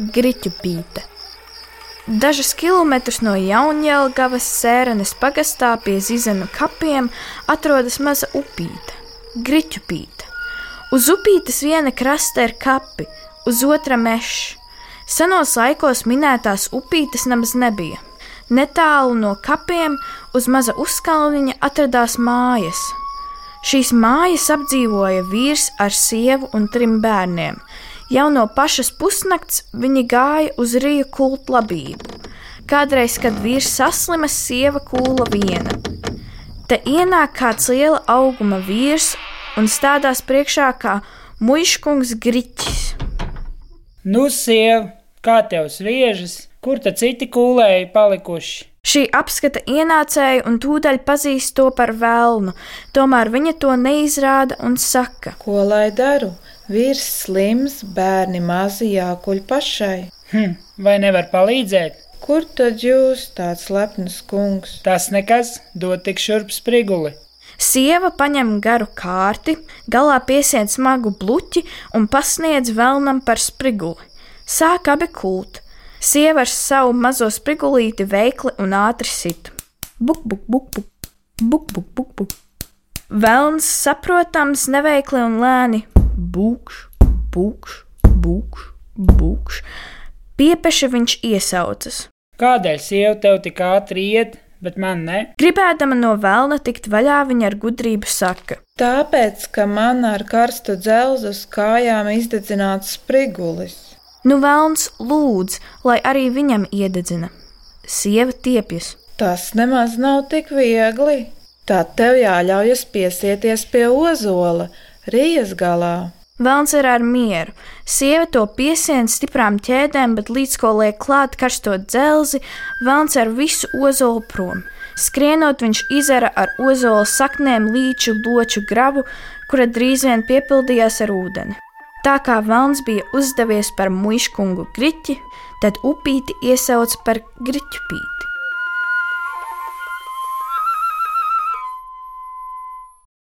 Griķupīte. Dažus kilometrus no Jaunjēlgavas sēranes pagastā pie Zizenu kapiem atrodas maza upīte - Griķupīte. Uz upītes viena krasta ir kapi, uz otra mežs. Senos laikos minētās upītes nemaz nebija. Netālu no kapiem uz maza uzkalniņa atradās mājas. Šīs mājas apdzīvoja vīrs ar sievu un trim bērniem. Jau no pašas pusnakts viņi gāja uz rīju kult labību. Kādreiz, kad vīrs saslima, sieva kūla viena. Te ienāk kāds liela auguma vīrs un stādās priekšā kā muškungs griķis. Nu, siev, kā tev sviežas, kur tad citi kūlēji palikuši? Šī apskata ienācēju un tūdaļ pazīst to par velnu, tomēr viņa to neizrāda un saka: Ko lai daru? Vīrs slims, bērni mazi jākuļ pašai. Hm, vai nevar palīdzēt? Kur tad jūs, tāds lepns kungs? Tas nekas, dod tik šurp spriguli. Sieva paņem garu kārti, galā piesien smagu bluķi un pasniedz vēlnam par spriguli. Sāk abi kult. Sieva ar savu mazo sprigulīti veikli un ātri sit. Buk, buk, buk, buk, buk, buk, buk, buk. Velns saprotams, neveikli un lēni. Būkš, būkš, būkš, būkš. Piepeši viņš iesaucas. Kādēļ sieva tev tik ātri iet, bet man ne? Gribēdama no velna tikt vaļā, viņa ar gudrību saka: Tāpēc, ka man ar karstu dzelzu uz kājām izdedzināts sprigulis. Nu, velns lūdz, lai arī viņam iededzina. Sieva tiepjas. Tas nemaz nav tik viegli. Tad tev jāļaujas piesieties pie ozola, rījas galā. Velns ir ar mieru. Sieva to piesien stiprām ķēdēm, bet līdz ko liek klāt karsto dzelzi, velns ar visu ozolu prom. Skrienot, viņš izara ar ozola saknēm līču loču grabu, kura drīz vien piepildījās ar ūdeni. Tā kā velns bija uzdevies par muškungu griķi, tad upīti iesauca par griķupīti.